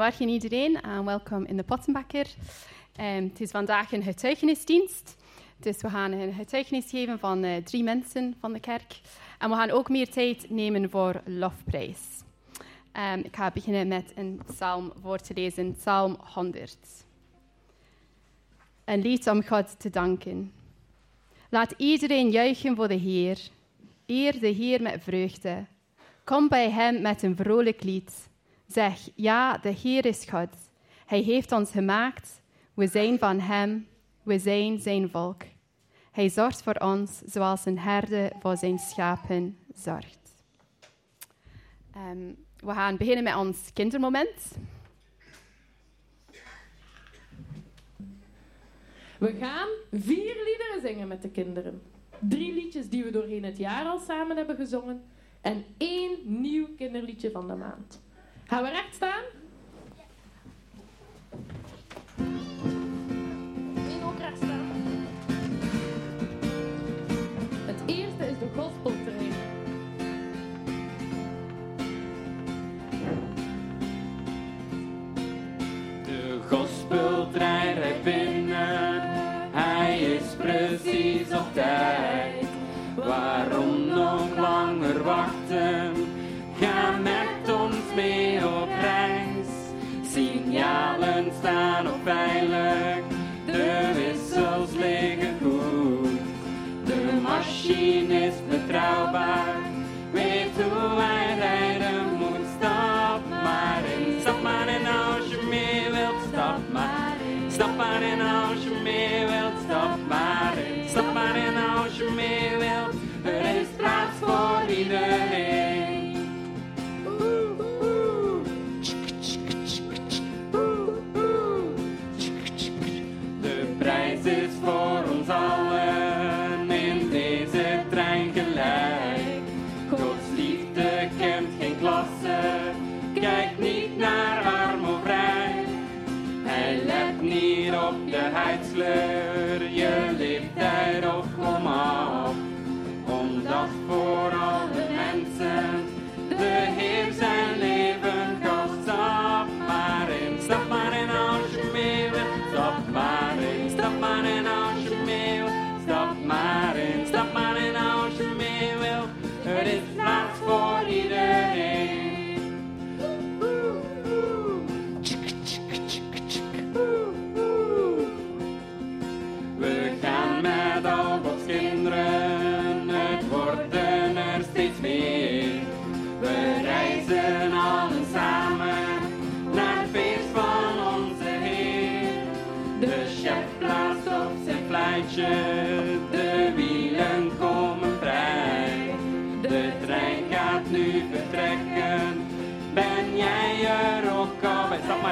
Goedemorgen iedereen en welkom in de Pottenbakker. Ehm, het is vandaag een getuigenisdienst. Dus we gaan een getuigenis geven van eh, drie mensen van de kerk. En we gaan ook meer tijd nemen voor lofprijs. Ehm, ik ga beginnen met een psalm voor te lezen, psalm 100. Een lied om God te danken. Laat iedereen juichen voor de Heer. Eer de Heer met vreugde. Kom bij Hem met een vrolijk lied. Zeg, ja, de Heer is God. Hij heeft ons gemaakt. We zijn van Hem. We zijn Zijn volk. Hij zorgt voor ons zoals een herde voor zijn schapen zorgt. Ehm, we gaan beginnen met ons kindermoment. We gaan vier liederen zingen met de kinderen. Drie liedjes die we doorheen het jaar al samen hebben gezongen. En één nieuw kinderliedje van de maand. Gaan we recht staan? Eén ook recht staan. Het eerste is de gospeltrein. De gospeltrein rijdt binnen, hij is precies op tijd. Waarom nog langer wachten?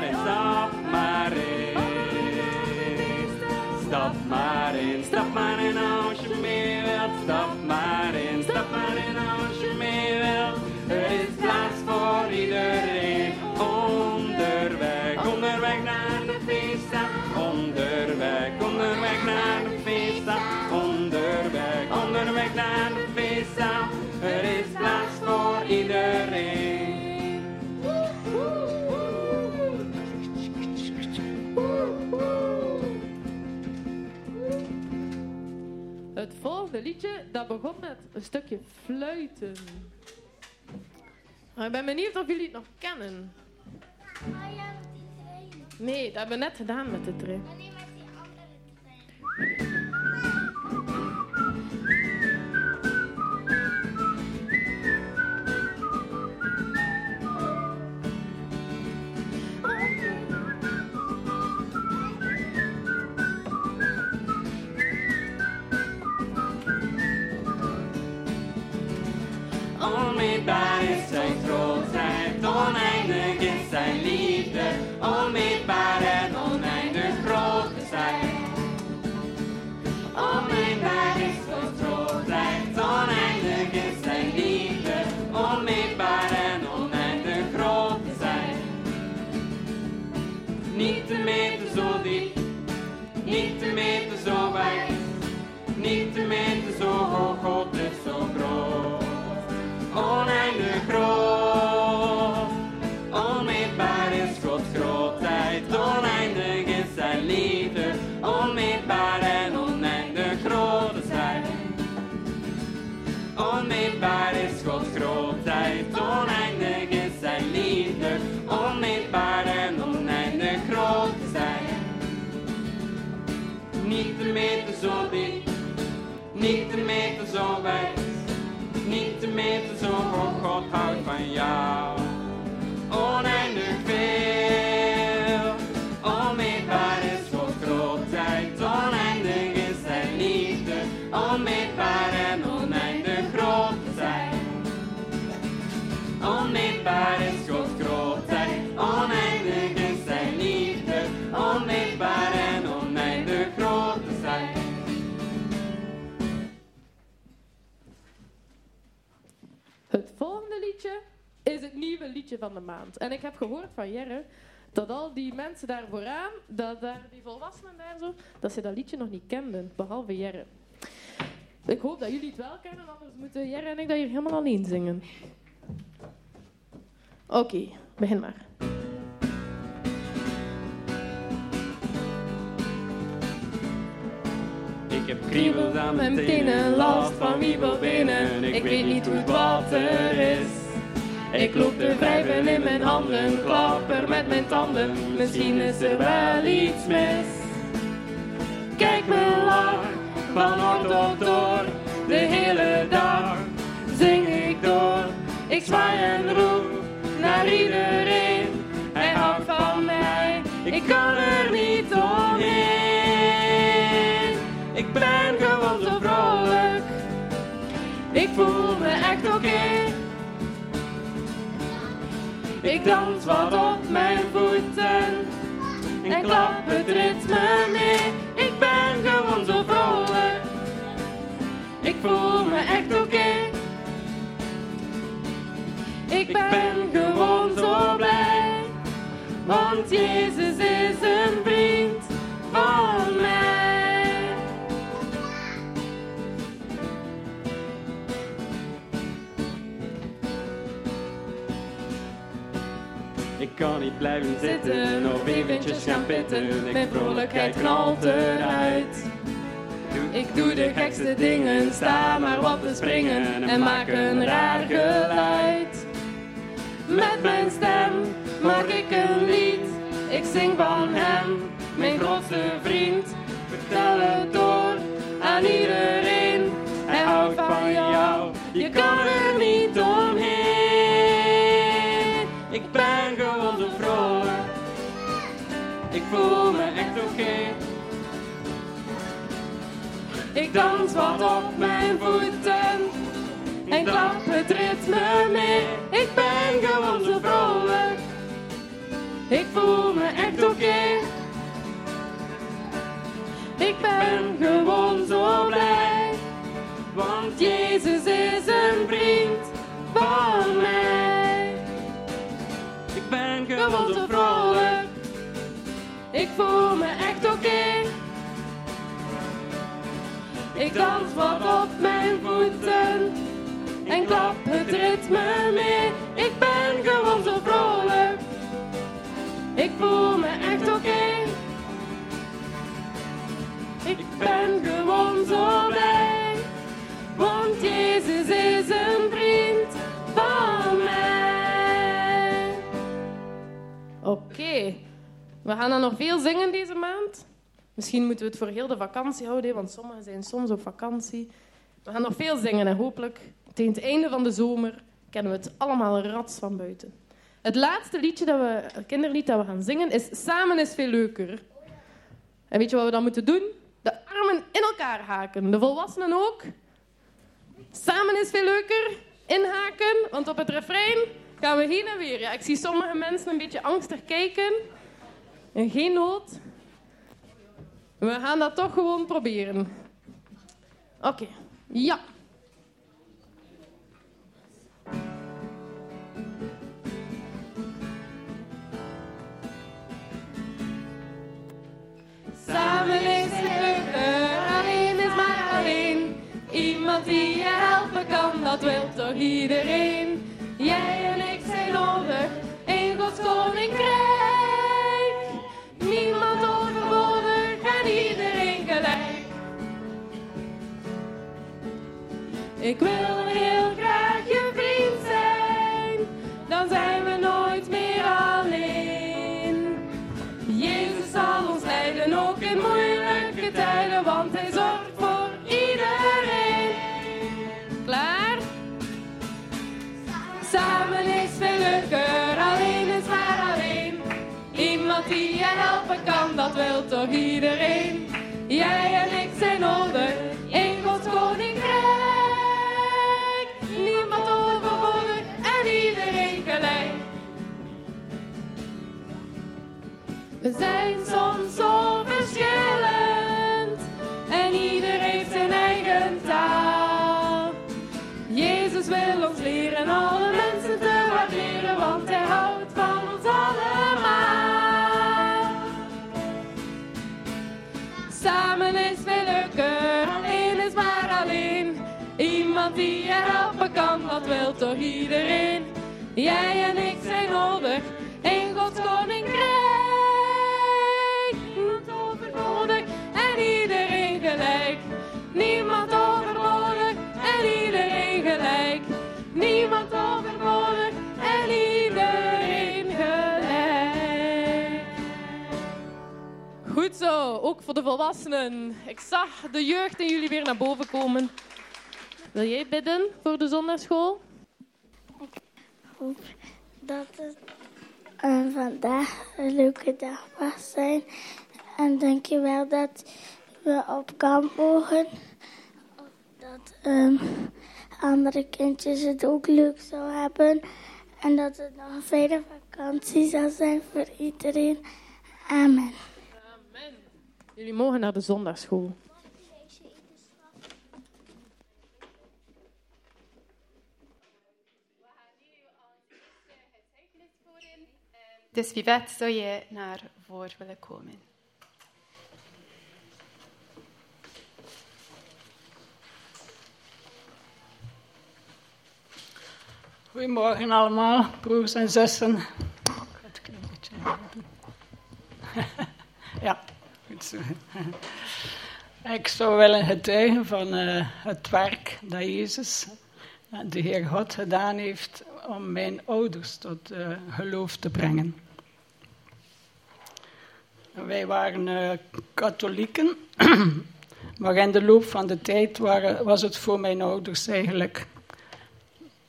Maar in, stap maar in. Stap maar Liedje, dat begon met een stukje fluiten. Maar ik ben benieuwd of jullie het nog kennen. Nee, dat hebben we net gedaan met de trein. Niet met die andere trein. Onmeetbaar is zijn grootheid, oneindig is zijn liefde. Onmeetbaar en oneindig groot is hij. Onmeetbaar is Gods grootheid, oneindig is zijn liefde. Onmeetbaar en oneindig groot is hij. Niet te meten zo diep, niet te meten zo wijd. Niet te meten zo hoog, God. Oneindig groot, onmeetbaar is Gods grootheid. Oneindig is zijn liefde, onmeetbaar en oneindig groot is hij. Onmeetbaar is Gods grootheid, oneindig is zijn liefde, onmeetbaar en oneindig groot is hij. Niet te meten zo diep, niet te meten zo wijd, niet te meten zo hoog, God houdt van jou. Oneindig veel, onmeetbaar is Gods grootheid, oneindig is zijn liefde, onmeetbaar en oneindig groot hij. Onmeetbaar is liedje van de maand. En ik heb gehoord van Jerre dat al die mensen daar vooraan, dat daar, die volwassenen daar zo, dat ze dat liedje nog niet kenden, behalve Jerre. Ik hoop dat jullie het wel kennen, anders moeten Jerre en ik dat hier helemaal alleen zingen. Oké, begin maar. Ik heb kriebels aan mijn tenen, last van wiebelbenen. Ik weet niet hoe het water is. Ik loop te wrijven in mijn handen, klapper met mijn tanden. Misschien is er wel iets mis. Kijk me lach, van noord tot door, de hele dag zing ik door. Ik zwaai en roep naar iedereen. Hij houdt van mij, ik kan er niet omheen. Ik ben gewoon zo vrolijk, ik voel me echt oké. Ik dans wat op mijn voeten en klap het ritme mee. Ik ben gewoon zo vrolijk, ik voel me echt oké. Ik ben gewoon zo blij, want Jezus is een vriend. Blijven zitten of eventjes gaan pitten. Mijn vrolijkheid knalt eruit. Ik doe de gekste dingen, sta maar wat te springen en maak een raar geluid. Met mijn stem maak ik een lied, ik zing van hem, mijn grootste vriend. Vertel het door aan iedereen, hij houdt van jou, je kan er niet omheen. Ik ben voel me echt oké. Ik dans wat op mijn voeten en klap het ritme mee. Ik ben gewoon zo vrolijk, ik voel me echt oké. Ik ben gewoon zo blij, want Jezus is een vriend van mij. Ik ben gewoon zo vrolijk, ik voel me echt oké. Ik dans wat op mijn voeten en klap het ritme mee. Ik ben gewoon zo vrolijk, ik voel me echt oké. Ik ben gewoon zo blij, want Jezus is een vriend van mij. Oké. We gaan dan nog veel zingen deze maand. Misschien moeten we het voor heel de vakantie houden, want sommigen zijn soms op vakantie. We gaan nog veel zingen en hopelijk tegen het einde van de zomer kennen we het allemaal rats van buiten. Het laatste liedje dat we, kinderlied dat we gaan zingen is Samen is veel leuker. En weet je wat we dan moeten doen? De armen in elkaar haken. De volwassenen ook. Samen is veel leuker. Inhaken, want op het refrein gaan we heen en weer. Ik zie sommige mensen een beetje angstig kijken. En geen nood. We gaan dat toch gewoon proberen. Oké, ja. Samen is het alleen is maar alleen. Iemand die je helpen kan, dat wil toch iedereen. Jij en ik zijn nodig in Gods koninkrijk. Ik wil heel graag je vriend zijn, dan zijn we nooit meer alleen. Jezus zal ons leiden, ook in moeilijke tijden, want hij zorgt voor iedereen. Klaar? Samen is veel leuker, alleen is maar alleen. Iemand die je helpen kan, dat wil toch iedereen. Jij en ik zijn nodig zijn soms zo verschillend en ieder heeft zijn eigen taal. Jezus wil ons leren alle mensen te waarderen, want hij houdt van ons allemaal. Samen is veel leuker, alleen is maar alleen. Iemand die je helpen kan, dat wil toch iedereen. Jij en ik zijn nodig in Gods koninkrijk. Ook voor de volwassenen. Ik zag de jeugd in jullie weer naar boven komen. Wil jij bidden voor de zondagschool? hoop dat het vandaag een leuke dag mag zijn. En denk je wel dat we op kamp mogen. Dat ehm, andere kindjes het ook leuk zou hebben. En dat het nog een fijne vakantie zal zijn voor iedereen. Amen. Jullie mogen naar de zondagschool. Dus Vivette, zou je naar voren willen komen? Goedemorgen allemaal, broers en zussen. Gaat een klein beetje. Ja, goed zo. Ik zou willen getuigen van uh, het werk dat Jezus, de Heer God, gedaan heeft om mijn ouders tot uh, geloof te brengen. Wij waren katholieken, maar in de loop van de tijd waren, was het voor mijn ouders eigenlijk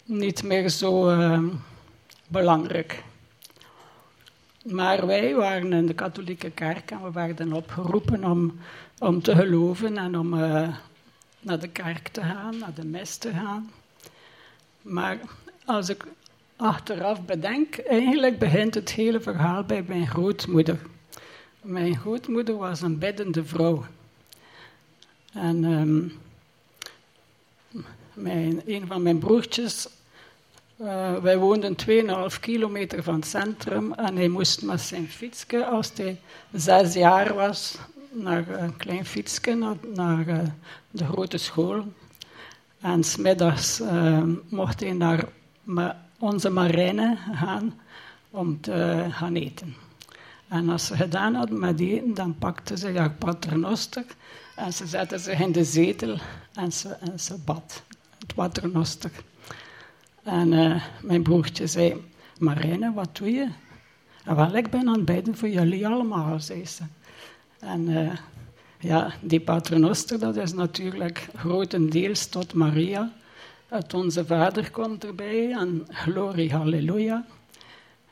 niet meer zo belangrijk. Maar wij waren in de katholieke kerk en we werden opgeroepen om, om te geloven en om uh, naar de kerk te gaan, naar de mis te gaan. Maar als ik achteraf bedenk, eigenlijk begint het hele verhaal bij mijn grootmoeder. Mijn grootmoeder was een biddende vrouw. En um, mijn, een van mijn broertjes uh, wij woonden 2,5 kilometer van het centrum en hij moest met zijn fietsje, als hij zes jaar was, naar een klein fietsje naar, naar uh, de grote school. En smiddags uh, mocht hij naar onze marine gaan om te gaan eten. En als ze gedaan hadden met eten, dan pakte ze haar paternoster en ze zette zich in de zetel en ze, en ze bad. Het paternoster. En uh, mijn broertje zei, Marine, wat doe je? En wel, ik ben aan het bidden voor jullie allemaal, zei ze. En uh, ja, die paternoster, dat is natuurlijk grotendeels tot Maria. Het Onze Vader komt erbij en glorie, halleluja.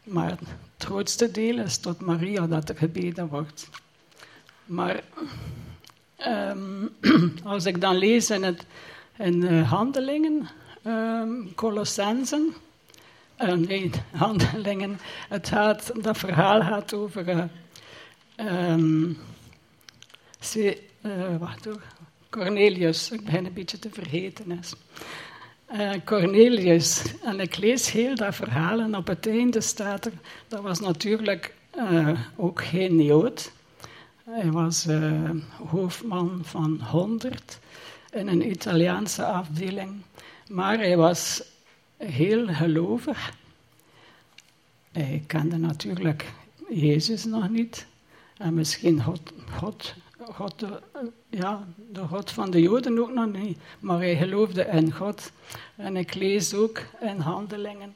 Maar het grootste deel is tot Maria dat er gebeden wordt. Maar um, als ik dan lees in, het, in uh, Handelingen, um, Colossensen. Uh, nee, handelingen. Het gaat, dat verhaal gaat over. Uh, um. Cornelius, ik ben een beetje te vergeten. Uh, Cornelius, en ik lees heel dat verhaal en op het einde staat er, dat was natuurlijk ook geen Jood. Hij was hoofdman van 100 in een Italiaanse afdeling. Maar hij was heel gelovig. Hij kende natuurlijk Jezus nog niet. En misschien God, God, God de, ja, de God van de Joden ook nog niet. Maar hij geloofde in God. En ik lees ook in handelingen.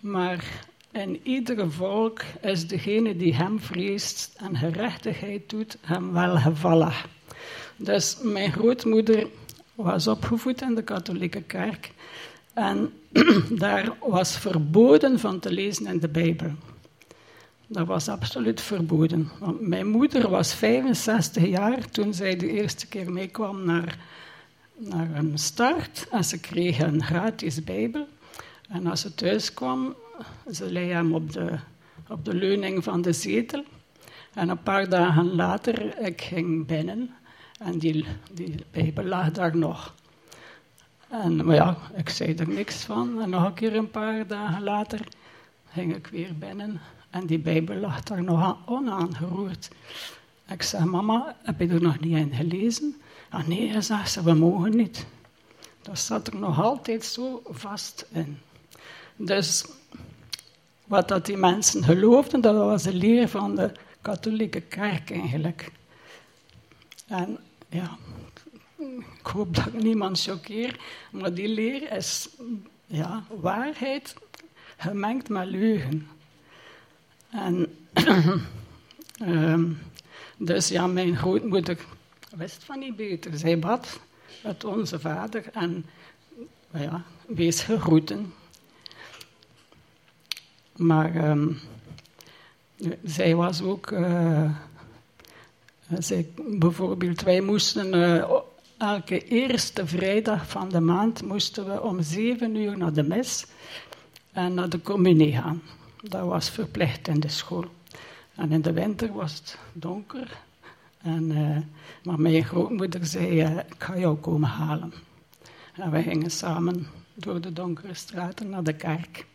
Maar in iedere volk is degene die hem vreest en gerechtigheid doet, hem welgevallig. Dus mijn grootmoeder was opgevoed in de katholieke kerk. En daar was verboden van te lezen in de Bijbel. Dat was absoluut verboden. Want mijn moeder was 65 jaar toen zij de eerste keer meekwam naar, naar een start. En ze kreeg een gratis Bijbel. En als ze thuis kwam, ze lei hem op de, op de leuning van de zetel. En een paar dagen later, ik ging binnen en die, die Bijbel lag daar nog. En, maar ja, ik zei er niks van. En nog een keer een paar dagen later ging ik weer binnen en die Bijbel lag daar nog onaangeroerd. Ik zei, mama, heb je er nog niet in gelezen? Ah nee, zegt ze, we mogen niet. Dat zat er nog altijd zo vast in. Dus wat dat die mensen geloofden, dat was de leer van de katholieke kerk eigenlijk. En ja, ik hoop dat ik niemand choqueer, maar die leer is ja, waarheid gemengd met leugen. En um, dus ja, mijn grootmoeder wist van niet beter. Zij bad met onze vader en ja, wees gegroeten. Maar um, zij was ook uh, zij, bijvoorbeeld, wij moesten uh, elke eerste vrijdag van de maand moesten we om zeven uur naar de mis en naar de communie gaan. Dat was verplicht in de school. En in de winter was het donker. En, uh, maar mijn grootmoeder zei, uh, ik ga jou komen halen. En we gingen samen door de donkere straten naar de kerk.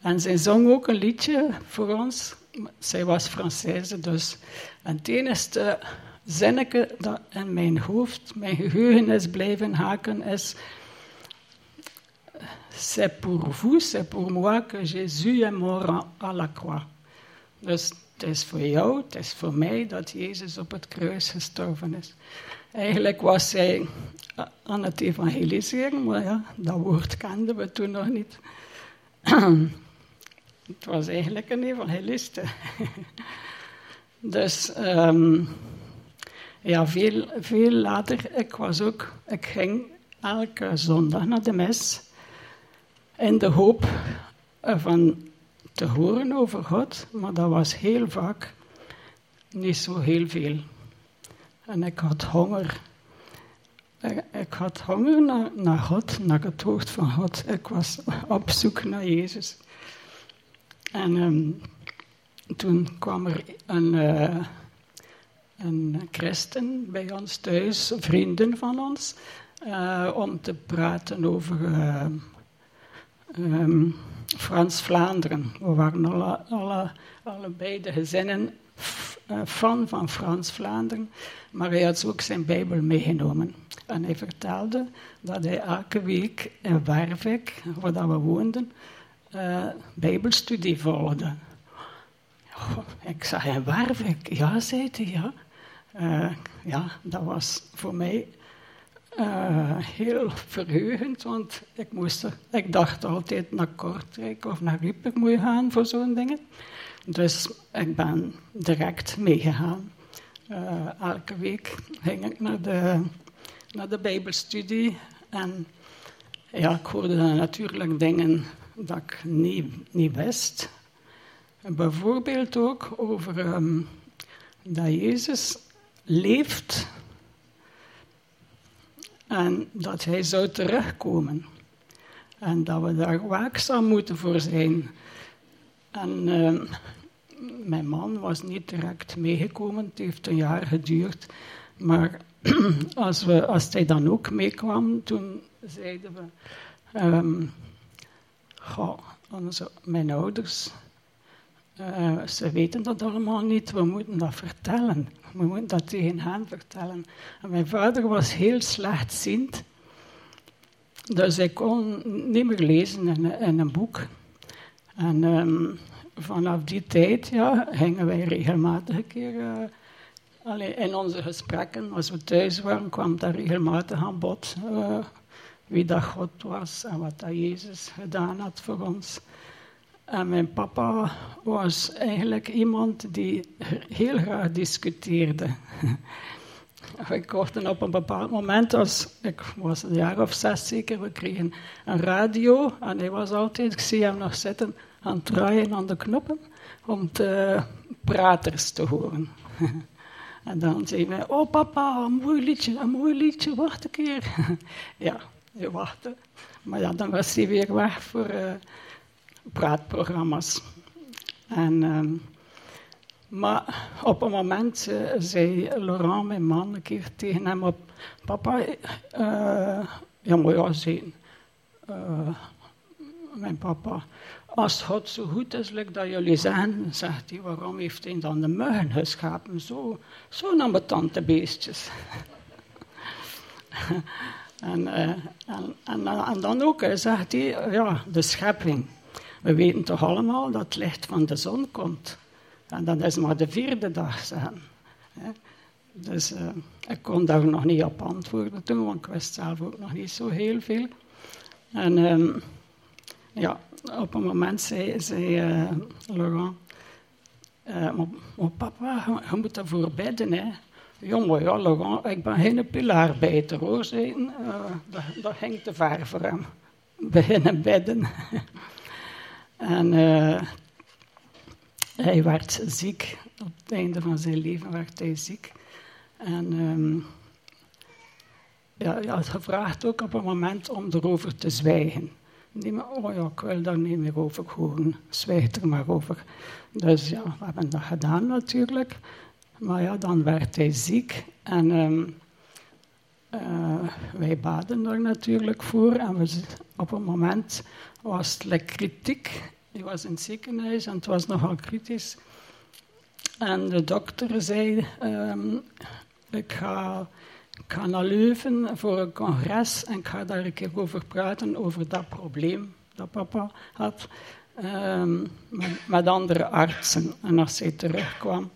En zij zong ook een liedje voor ons zij was Française, dus. En het enige zinnetje dat in mijn hoofd, mijn geheugen is blijven haken, is... C'est pour vous, c'est pour moi que Jésus est mort à la croix. Dus het is voor jou, het is voor mij dat Jezus op het kruis gestorven is. Eigenlijk was zij aan het evangeliseren, maar ja, dat woord kenden we toen nog niet. het was eigenlijk een evangeliste. dus ehm, ja, veel, veel later, ik was ook, ik ging elke zondag naar de mes in de hoop van te horen over God, maar dat was heel vaak niet zo heel veel. En ik had honger. Ik had honger naar, naar God, naar het woord van God. Ik was op zoek naar Jezus. En um, toen kwam er een, uh, een christen bij ons thuis, vrienden van ons, uh, om te praten over uh, um, Frans-Vlaanderen. We waren alle, alle, allebei de gezinnen fan van Frans-Vlaanderen, maar hij had ook zijn Bijbel meegenomen. En hij vertelde dat hij elke week in Wervik, waar we woonden, uh, Bijbelstudie volgde. Oh, ik zei, in Wervik? Ja, zei ja. Uh, ja, dat was voor mij uh, heel verheugend, want ik, moest ik dacht altijd naar Kortrijk of naar Rieper moet gaan voor zo'n dingen. Dus ik ben direct meegegaan. Elke week ging ik naar de, naar de Bijbelstudie en ja, ik hoorde dan natuurlijk dingen dat ik niet, niet wist. bijvoorbeeld ook over um, dat Jezus leeft en dat hij zou terugkomen. En dat we daar waakzaam moeten voor zijn. En uh, mijn man was niet direct meegekomen, het heeft een jaar geduurd. Maar als, we, als hij dan ook meekwam, toen zeiden we... Um, goh, onze, mijn ouders, uh, ze weten dat allemaal niet, we moeten dat vertellen. We moeten dat tegen hen vertellen. En mijn vader was heel slechtziend. Dus ik kon niet meer lezen in, een boek. En um, vanaf die tijd ja, gingen wij regelmatig een keer... Uh, in onze gesprekken, als we thuis waren, kwam dat regelmatig aan bod. Uh, wie dat God was en wat dat Jezus gedaan had voor ons. En mijn papa was eigenlijk iemand die heel graag discuteerde. Ik hoorde op een bepaald moment, als ik was een jaar of zes zeker, we kregen een radio en hij was altijd, ik zie hem nog zitten, aan het draaien aan de knoppen om de praters te horen. En dan zei hij, oh papa, een mooi liedje, een mooi liedje, wacht een keer. Ja, hij wachtte. Maar ja, dan was hij weer weg voor... Uh, praatprogramma's. En, uh, maar op een moment uh, zei Laurent, mijn man, een keer tegen hem op... Papa, uh, ja, moet je zien. mijn papa, als God zo goed is, like dat jullie zeggen, zegt hij, waarom heeft hij dan de muggen geschapen? Zo, zo ambetante beestjes. En, en, en, en, dan ook, zegt hij, ja, de schepping. We weten toch allemaal dat het licht van de zon komt. En dat is maar de vierde dag zijn. Dus uh, ik kon daar nog niet op antwoorden toen, want ik wist zelf ook nog niet zo heel veel. En um, ja, op een moment zei, zei uh, Laurent, maar, papa, je moet ervoor bidden, hè. Jongen, ja, ik ben geen pilaarbijter, hoor, zei dat, dat ging te ver voor hem. Beginnen bidden. En uh, hij werd ziek. Op het einde van zijn leven werd hij ziek. En um, ja, hij had gevraagd ook op een moment om erover te zwijgen. Oh ja, ik wil daar niet meer over horen. Zwijg er maar over. Dus ja, we hebben dat gedaan natuurlijk. Maar ja, dan werd hij ziek. En um, uh, wij baden er natuurlijk voor. En we, op een moment was het kritiek. Hij was in het ziekenhuis en het was nogal kritisch. En de dokter zei, um, ik, ga, ik ga naar Leuven voor een congres en ik ga daar een keer over praten, over dat probleem dat papa had. ehm, met, met andere artsen. En als hij terugkwam,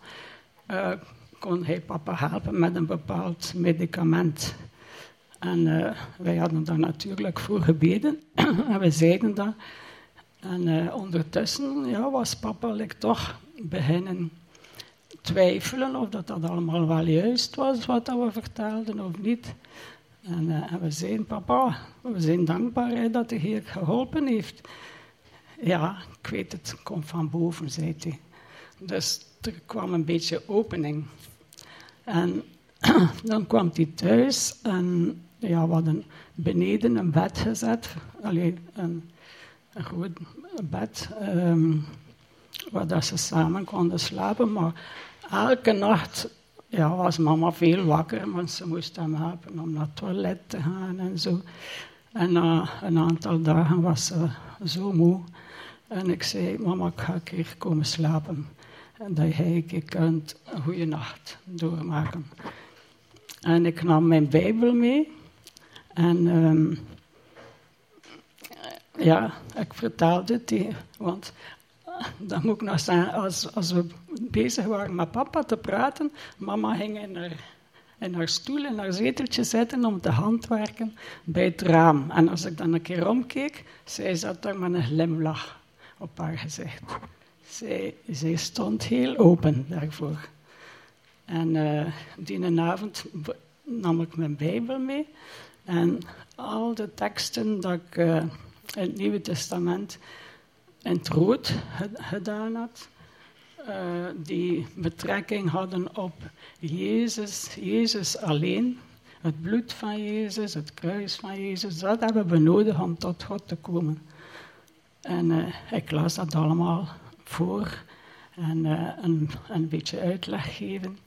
eh, kon hij papa helpen met een bepaald medicament. En eh, wij hadden daar natuurlijk voor gebeden. en we zeiden dat. En eh, ondertussen ja, was papa toch beginnen twijfelen of dat, dat allemaal wel juist was wat dat we vertelden of niet. En, we zeiden, papa, we zijn dankbaar dat de Heer geholpen heeft. Ja, ik weet het, komt van boven, zei hij. Dus er kwam een beetje opening. En dan kwam hij thuis en ja, we hadden beneden een bed gezet. Alleen een, een goed bed um, waar dat ze samen konden slapen. Maar elke nacht ja, was mama veel wakker, want ze moest hem helpen om naar het toilet te gaan en zo. En na een aantal dagen was ze zo moe. En ik zei, mama, ik ga een komen slapen. Dat jij een kunt een goede nacht doormaken. En ik nam mijn Bijbel mee. En um, ja, ik vertelde het, want dan moet ik nog zeggen, als, als we bezig waren met papa te praten, mama ging in haar, in haar stoel, in haar zeteltje zitten om te handwerken bij het raam. En als ik dan een keer omkeek, zij zat daar met een glimlach op haar gezicht. Zij, stond heel open daarvoor. En uh, die avond nam ik mijn Bijbel mee. En al de teksten dat ik uh, in het Nieuwe Testament in het rood gedaan had, uh, die betrekking hadden op Jezus, Jezus alleen, het bloed van Jezus, het kruis van Jezus, dat hebben we nodig om tot God te komen. En ik las dat allemaal voor en uh, een, een, beetje uitleg geven.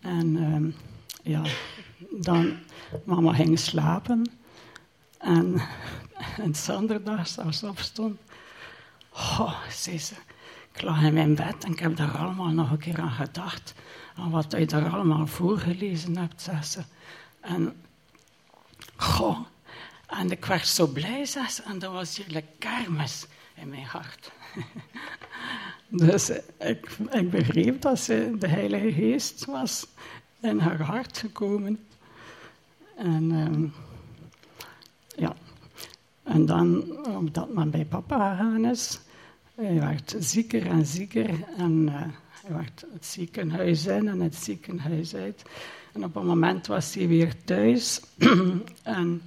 En ehm, ja, dan mama ging slapen. En, en zondag, als ze opstond, oh, zei ze, ik lag in mijn bed en ik heb daar allemaal nog een keer aan gedacht. Aan wat je daar allemaal voorgelezen hebt, zei ze. En, goh, en ik werd zo blij, zei ze. En dat was hier kermis in mijn hart. dus ik, ik begreep dat ze, de Heilige Geest was in haar hart gekomen. En um, ja, en dan, omdat men bij papa gegaan is, hij werd zieker en zieker. En uh, hij werd het ziekenhuis in en het ziekenhuis uit. En op een moment was hij weer thuis. en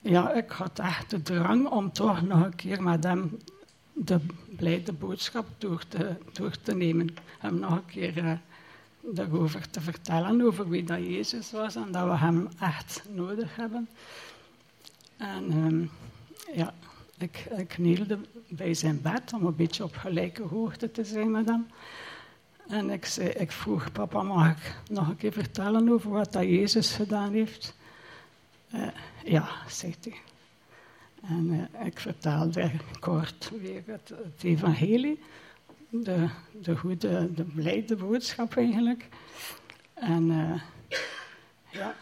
ja, ik had echt de drang om toch nog een keer met hem de blijde boodschap door te, door te nemen. Hem nog een keer uh, daarover te vertellen, over wie dat Jezus was en dat we hem echt nodig hebben. En um, ja, ik, knielde bij zijn bed om een beetje op gelijke hoogte te zijn met hem. En ik, zei, ik vroeg, papa, mag ik nog een keer vertellen over wat dat Jezus gedaan heeft? Uh, ja, zegt hij. En uh, ik vertelde kort weer het, het evangelie, de, de goede, de blijde boodschap eigenlijk. En uh, ja,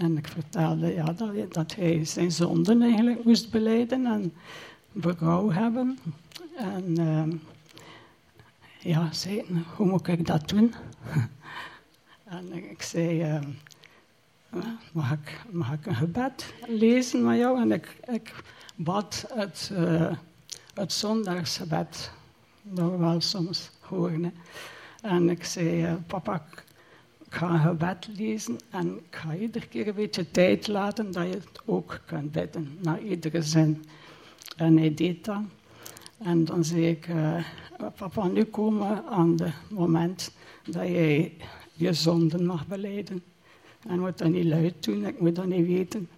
en ik vertelde ja, dat, hij zijn zonden eigenlijk moest beleiden en berouw hebben. En uh, ja, zei, hoe moet ik dat doen? en ik zei, mag, ik, mag ik een gebed lezen met jou? En ik, ik bad het, uh, het zondagsgebed, dat we wel soms horen. En ik zei, papa, ik ga een gebed lezen en ik ga iedere keer een beetje tijd laten dat je het ook kunt bidden, na iedere zin. En hij deed dat. En dan zei ik, uh, papa, nu komen aan het moment dat jij je zonden mag beleiden. En moet dat niet luid doen, ik moet dat niet weten.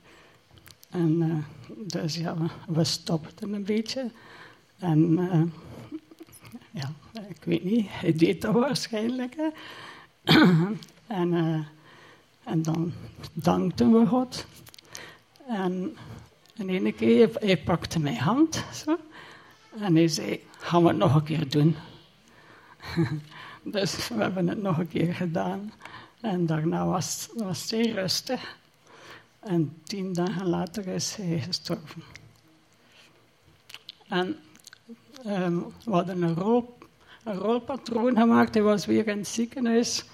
En uh, dus ja, we stopten een beetje. En uh, ja, ik weet niet, hij deed dat waarschijnlijk. En, uh, en dan dankten we God. En een ene keer, hij pakte mijn hand zo, en hij zei, gaan we het nog een keer doen. dus we hebben het nog een keer gedaan. En daarna was, was hij rustig. En tien dagen later is hij gestorven. En ehm, we hadden een, rol, een rolpatroon gemaakt. Hij was weer in het ziekenhuis.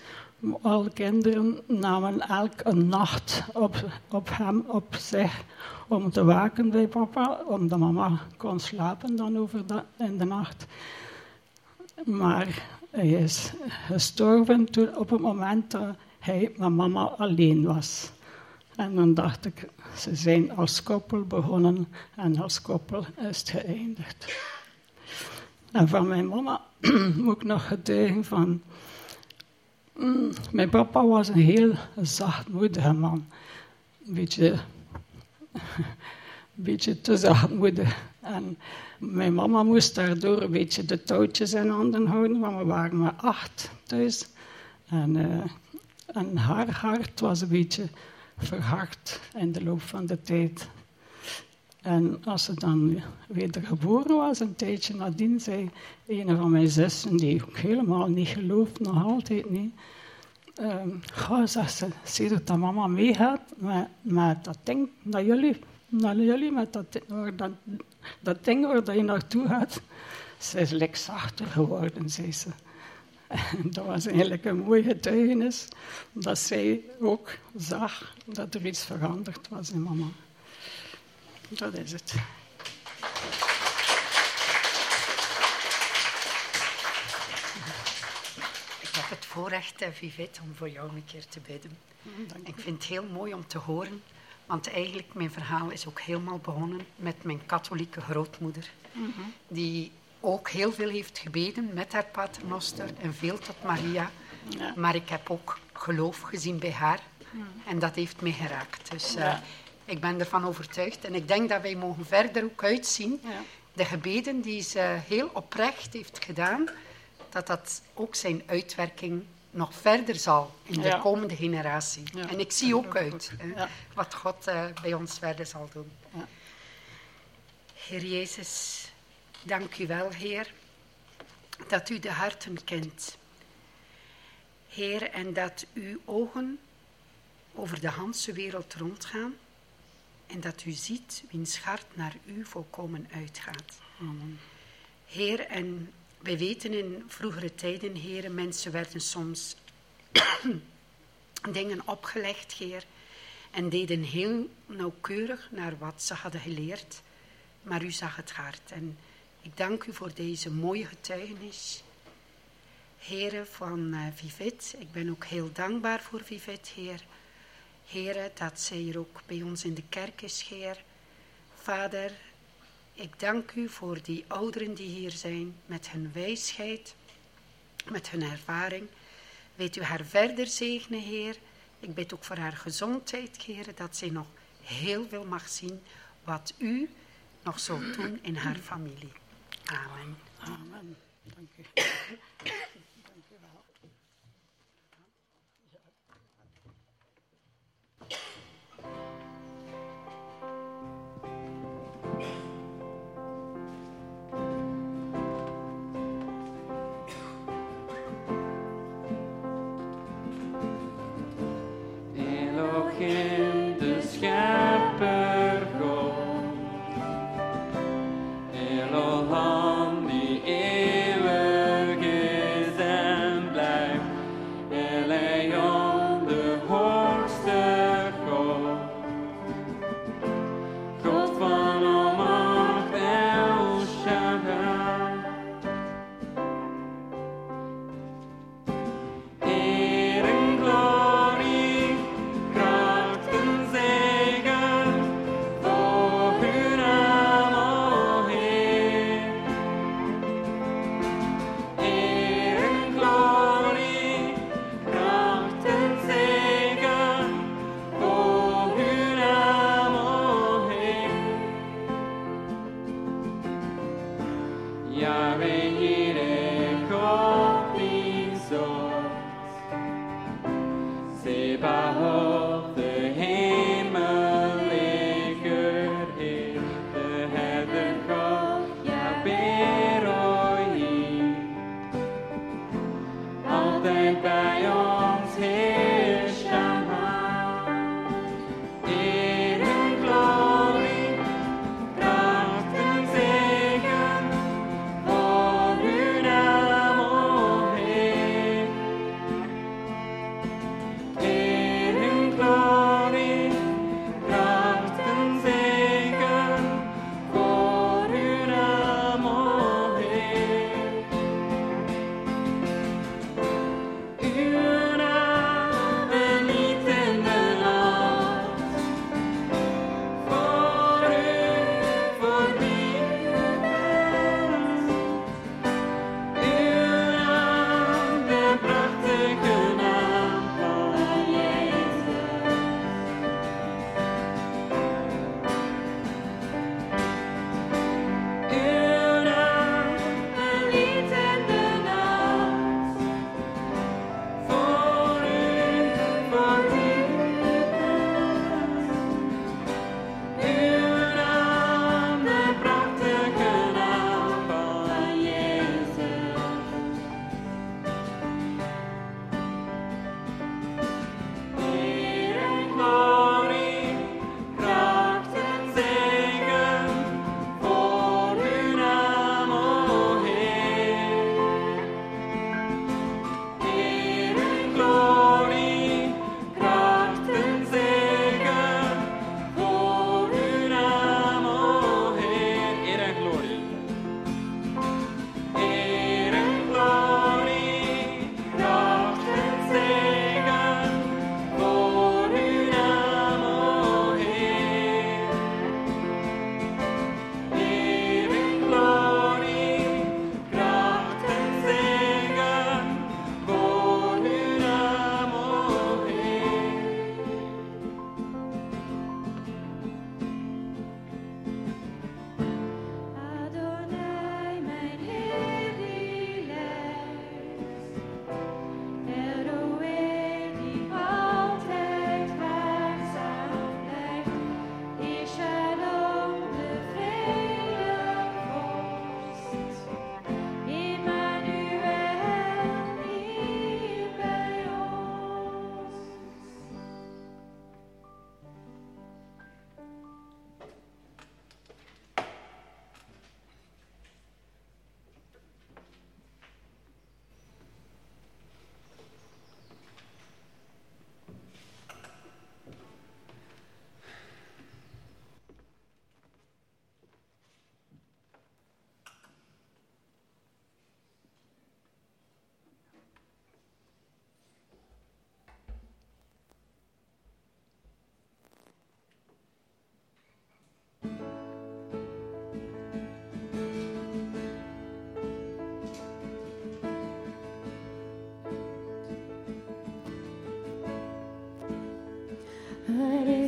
Alle kinderen namen elk een nacht op, op hem, op zich, om te waken bij papa, omdat mama kon slapen dan over in de nacht. Maar hij is gestorven toen, op het moment dat hij met mama alleen was. En dan dacht ik, ze zijn als koppel begonnen en als koppel is het geëindigd. En van mijn mama moet ik nog getuigen van... Mm, mijn papa was een heel zachtmoedige man. Een beetje, beetje te zachtmoedig. En mijn mama moest daardoor een beetje de touwtjes in handen houden, want we waren maar acht thuis. En, uh, en haar hart was een beetje verhard in de loop van de tijd. En als ze dan wedergeboren was, een tijdje nadien, zei een van mijn zussen, die ook helemaal niet gelooft, nog altijd niet. Um, ga, zegt ze, zie dat dat mama meegaat met, met dat ding naar jullie, naar jullie met dat, dat, dat ding waar je naartoe gaat. Ze is lekker zachter geworden, zei ze. En dat was eigenlijk een mooi getuigenis, dat zij ook zag dat er iets veranderd was in mama. Dat is het. Ik heb het voorrecht, eh, Vivette, om voor jou een keer te bidden. Mm, ik vind het heel mooi om te horen, want eigenlijk mijn verhaal is ook helemaal begonnen met mijn katholieke grootmoeder, mhm. die ook heel veel heeft gebeden met haar paternoster en veel tot Maria. Ja. Maar ik heb ook geloof gezien bij haar Mm. en dat heeft mij geraakt. Dus eh, ik ben ervan overtuigd en ik denk dat wij mogen verder ook uitzien. Ja. De gebeden die ze heel oprecht heeft gedaan, dat dat ook zijn uitwerking nog verder zal in de Ja. komende generatie. Ja. En ik zie ook uit hè, wat God eh, bij ons verder zal doen. Ja. Heer Jezus, dank u wel, Heer, dat u de harten kent. Heer, en dat uw ogen over de Hanse wereld rondgaan en dat u ziet wiens hart naar u volkomen uitgaat. Amen. Heer, en wij weten in vroegere tijden, Heer, mensen werden soms dingen opgelegd, Heer, en deden heel nauwkeurig naar wat ze hadden geleerd, maar u zag het hart. En ik dank u voor deze mooie getuigenis. Heren van uh, ik ben ook heel dankbaar voor Vivet, Heer. Heren, dat zij hier ook bij ons in de kerk is, Heer. Vader, ik dank u voor die ouderen die hier zijn, met hun wijsheid, met hun ervaring. Weet u haar verder zegenen, Heer. Ik bid ook voor haar gezondheid, Heer, dat zij nog heel veel mag zien wat u nog zult doen in haar familie. Amen. Amen. Dank u.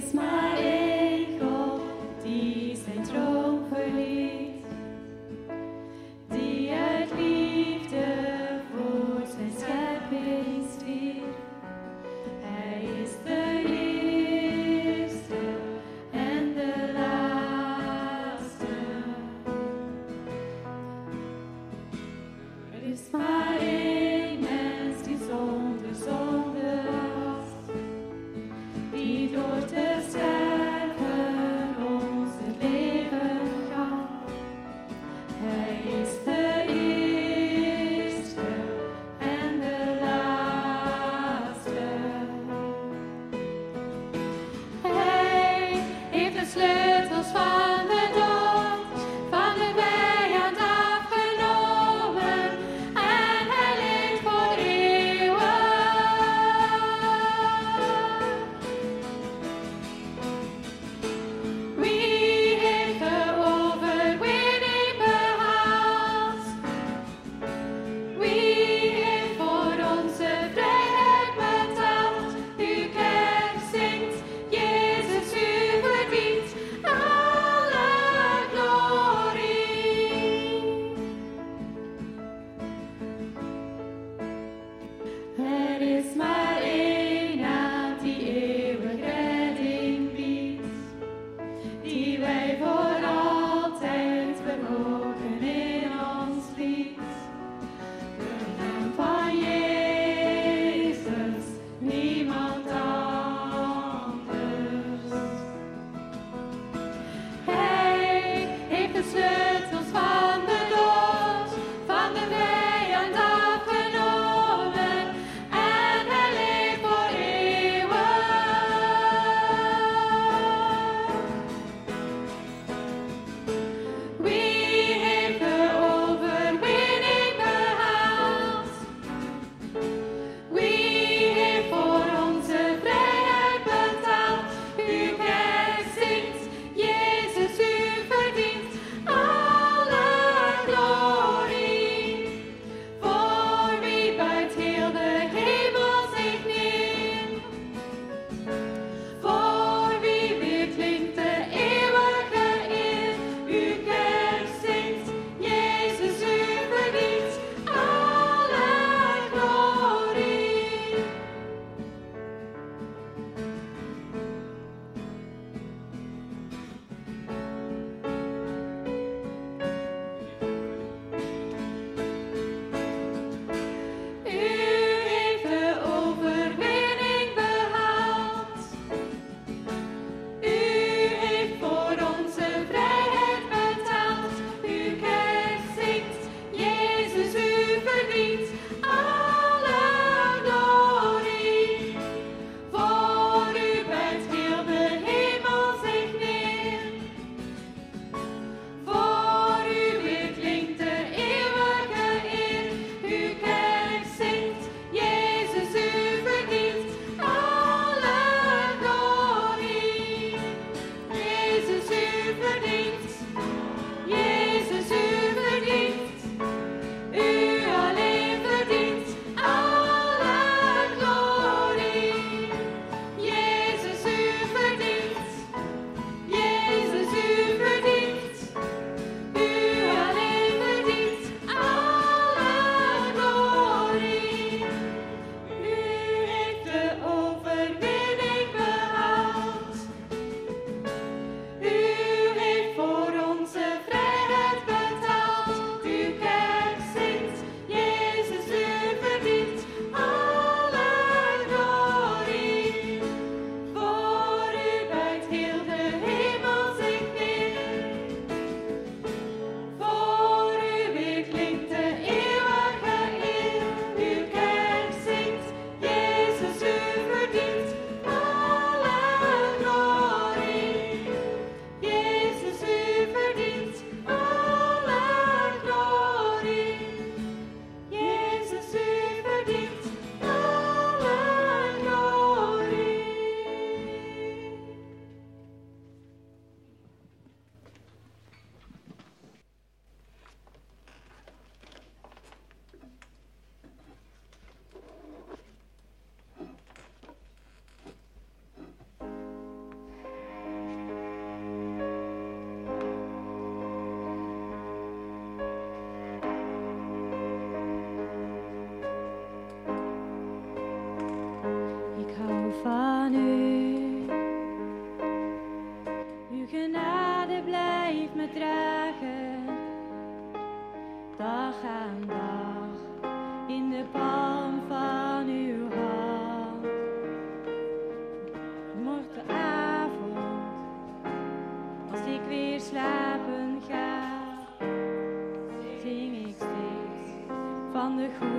is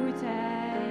van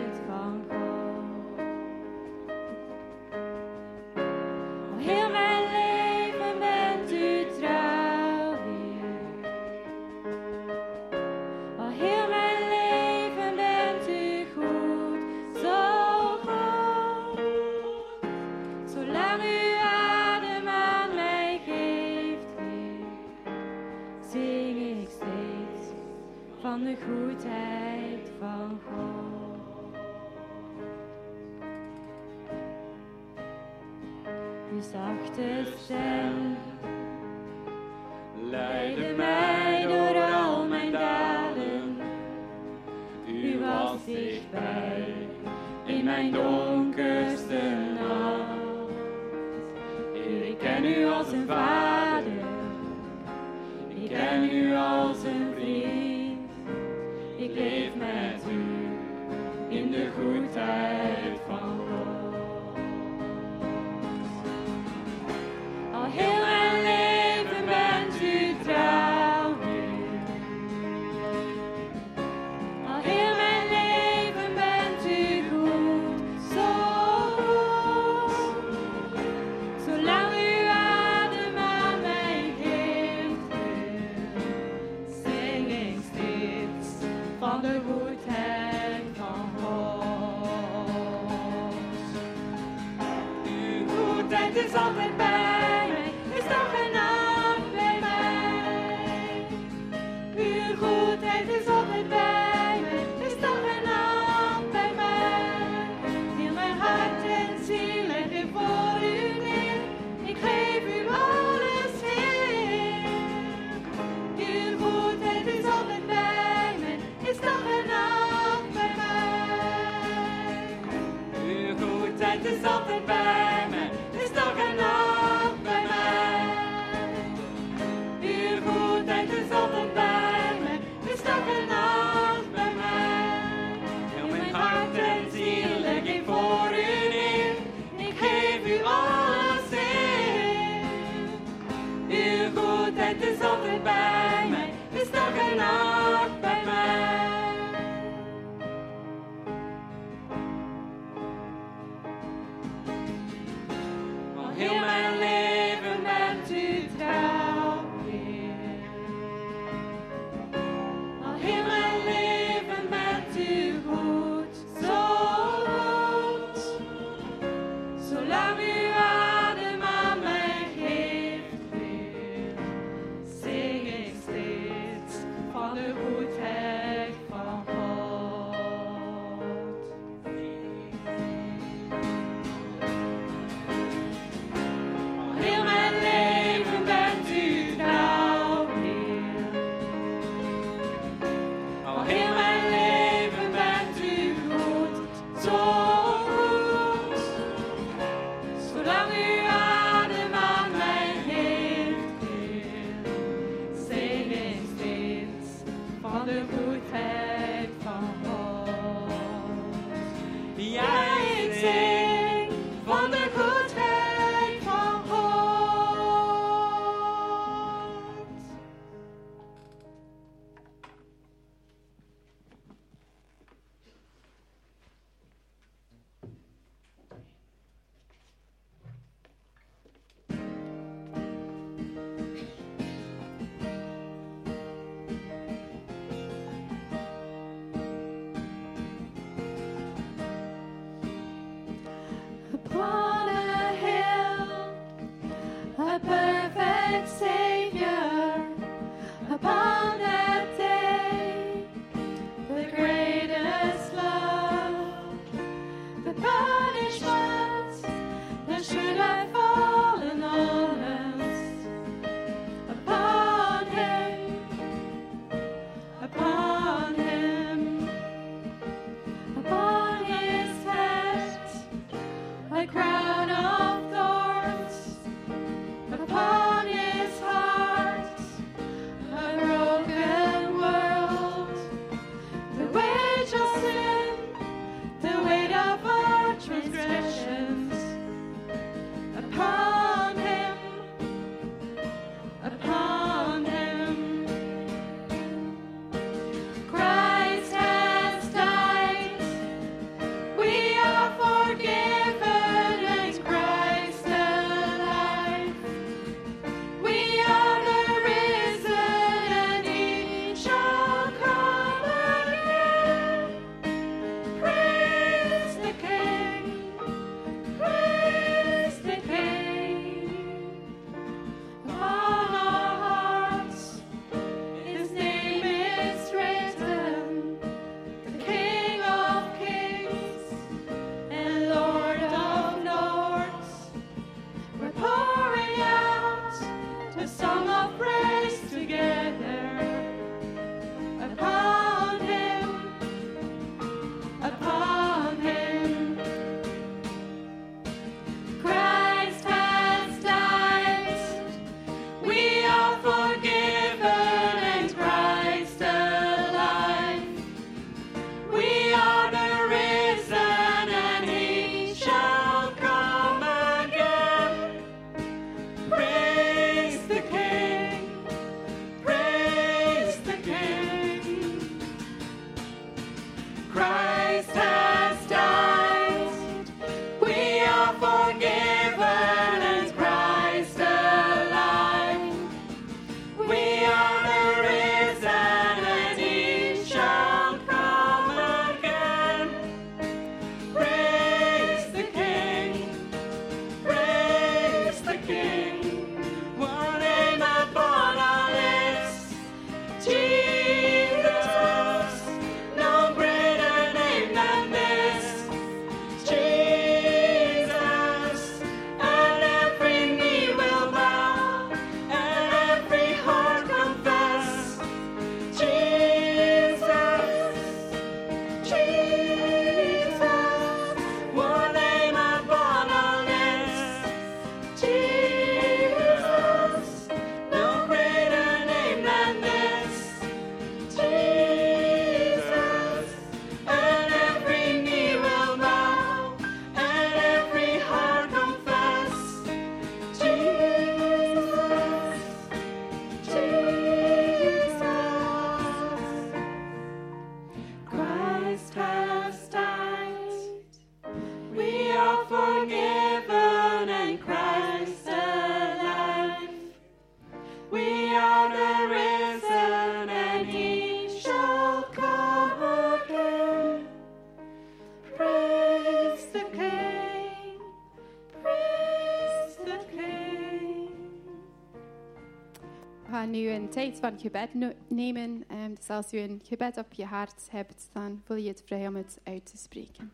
van gebed nemen. Ehm, dus als u een gebed op je hart hebt, dan voel je het vrij om het uit te spreken.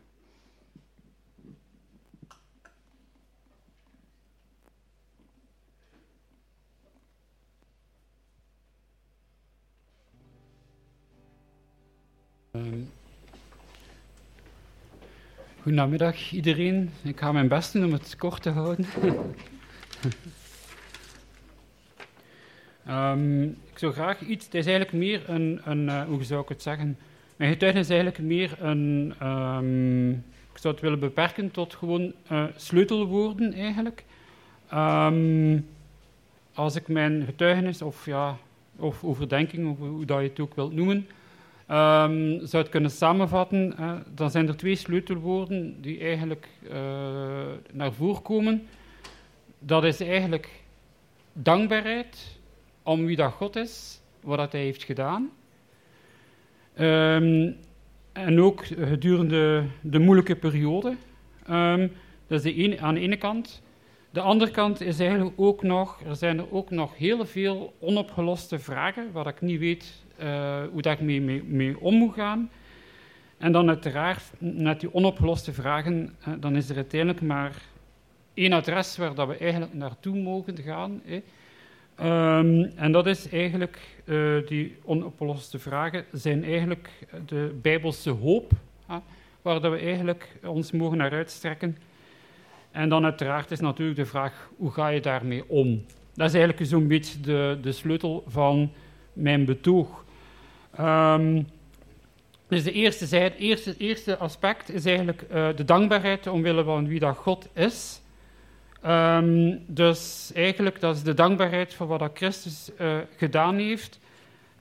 Ehm, Goedemiddag iedereen. Ik ga mijn best doen om het kort te houden. Ehm, ik zou graag iets, het is eigenlijk meer een, een eh, hoe zou ik het zeggen? Mijn getuigenis is eigenlijk meer een, ehm, ik zou het willen beperken tot gewoon eh, sleutelwoorden eigenlijk. Ehm, als ik mijn getuigenis of, ja, of overdenking, of hoe dat je het ook wilt noemen, zou het kunnen samenvatten, eh, dan zijn er twee sleutelwoorden die eigenlijk naar voren komen. Dat is eigenlijk dankbaarheid om wie dat God is, wat dat hij heeft gedaan. Ehm, en ook gedurende de moeilijke periode. Ehm, dat is de ene, aan de ene kant. De andere kant is eigenlijk ook nog, er zijn er ook nog heel veel onopgeloste vragen, waar ik niet weet uh, hoe dat ik mee, mee, om moet gaan. En dan uiteraard, met die onopgeloste vragen, uh, dan is er uiteindelijk maar één adres waar dat we eigenlijk naartoe mogen gaan. Um, en dat is eigenlijk, uh, die onopgeloste vragen zijn eigenlijk de bijbelse hoop, waar dat we eigenlijk ons mogen naar uitstrekken. En dan uiteraard is natuurlijk de vraag, hoe ga je daarmee om? Dat is eigenlijk zo'n beetje de, de sleutel van mijn betoog. Um, dus de eerste, zij, het eerste, eerste aspect is eigenlijk uh, de dankbaarheid omwille van wie dat God is. Um, dus eigenlijk, dat is de dankbaarheid voor wat dat Christus uh, gedaan heeft.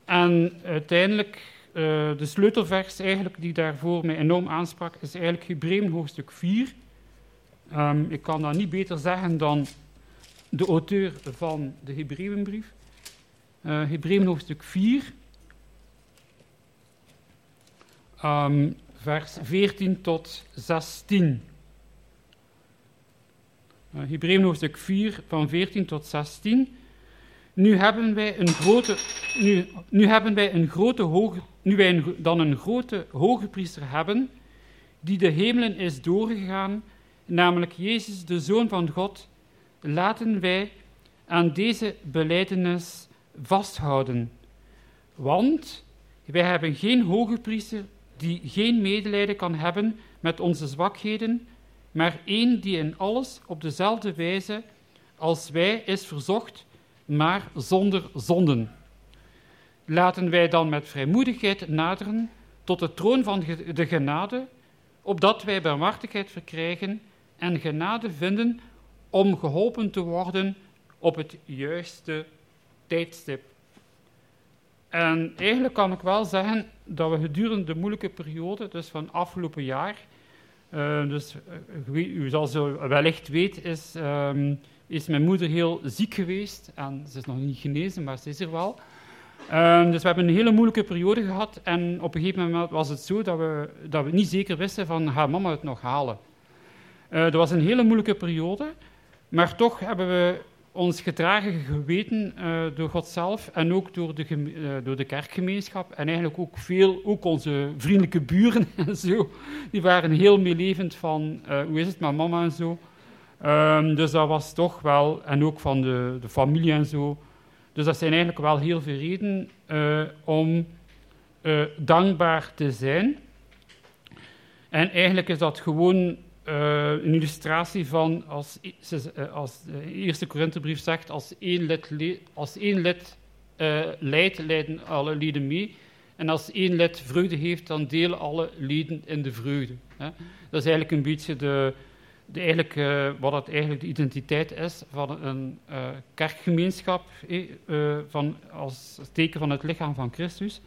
En uiteindelijk, uh, de sleutelvers eigenlijk die daarvoor mij enorm aansprak, is eigenlijk Hebreeën hoofdstuk 4. Um, ik kan dat niet beter zeggen dan de auteur van de Hebreeënbrief. Uh, Hebreeën hoofdstuk 4. Um, vers 14 tot 16. Uh, Hebreeën hoofdstuk 4 van 14 tot 16. Nu hebben wij een grote, nu, nu hebben wij een grote hoge, nu wij dan een grote hoge priester hebben, die de hemelen is doorgegaan, namelijk Jezus, de Zoon van God, laten wij aan deze beleidenis vasthouden. Want wij hebben geen hoge priester die geen medelijden kan hebben met onze zwakheden, maar één die in alles op dezelfde wijze als wij is verzocht, maar zonder zonden. Laten wij dan met vrijmoedigheid naderen tot de troon van de genade, opdat wij barmhartigheid verkrijgen en genade vinden om geholpen te worden op het juiste tijdstip. En eigenlijk kan ik wel zeggen dat we gedurende de moeilijke periode, dus van afgelopen jaar, uh, dus uh, u zal zo wellicht weten, is, um, is mijn moeder heel ziek geweest. En ze is nog niet genezen, maar ze is er wel. Um, dus we hebben een hele moeilijke periode gehad. En op een gegeven moment was het zo dat we, dat we niet zeker wisten van, gaat mama het nog halen? Dat was een hele moeilijke periode. Maar toch hebben we ons gedragen geweten uh, door God zelf en ook door de, uh, door de kerkgemeenschap. En eigenlijk ook veel, ook onze vriendelijke buren en zo. Die waren heel meelevend van, uh, hoe is het met mama en zo. Um, dus dat was toch wel, en ook van de, de familie en zo. Dus dat zijn eigenlijk wel heel veel redenen om dankbaar te zijn. En eigenlijk is dat gewoon uh, een illustratie van, als, als de eerste Korinthebrief zegt, als één lid, als één lid uh, lijdt, lijden alle leden mee. En als één lid vreugde heeft, dan delen alle leden in de vreugde. Hè. Dat is eigenlijk een beetje de, de eigenlijk, wat het eigenlijk de identiteit is van een kerkgemeenschap, van, als teken van het lichaam van Christus.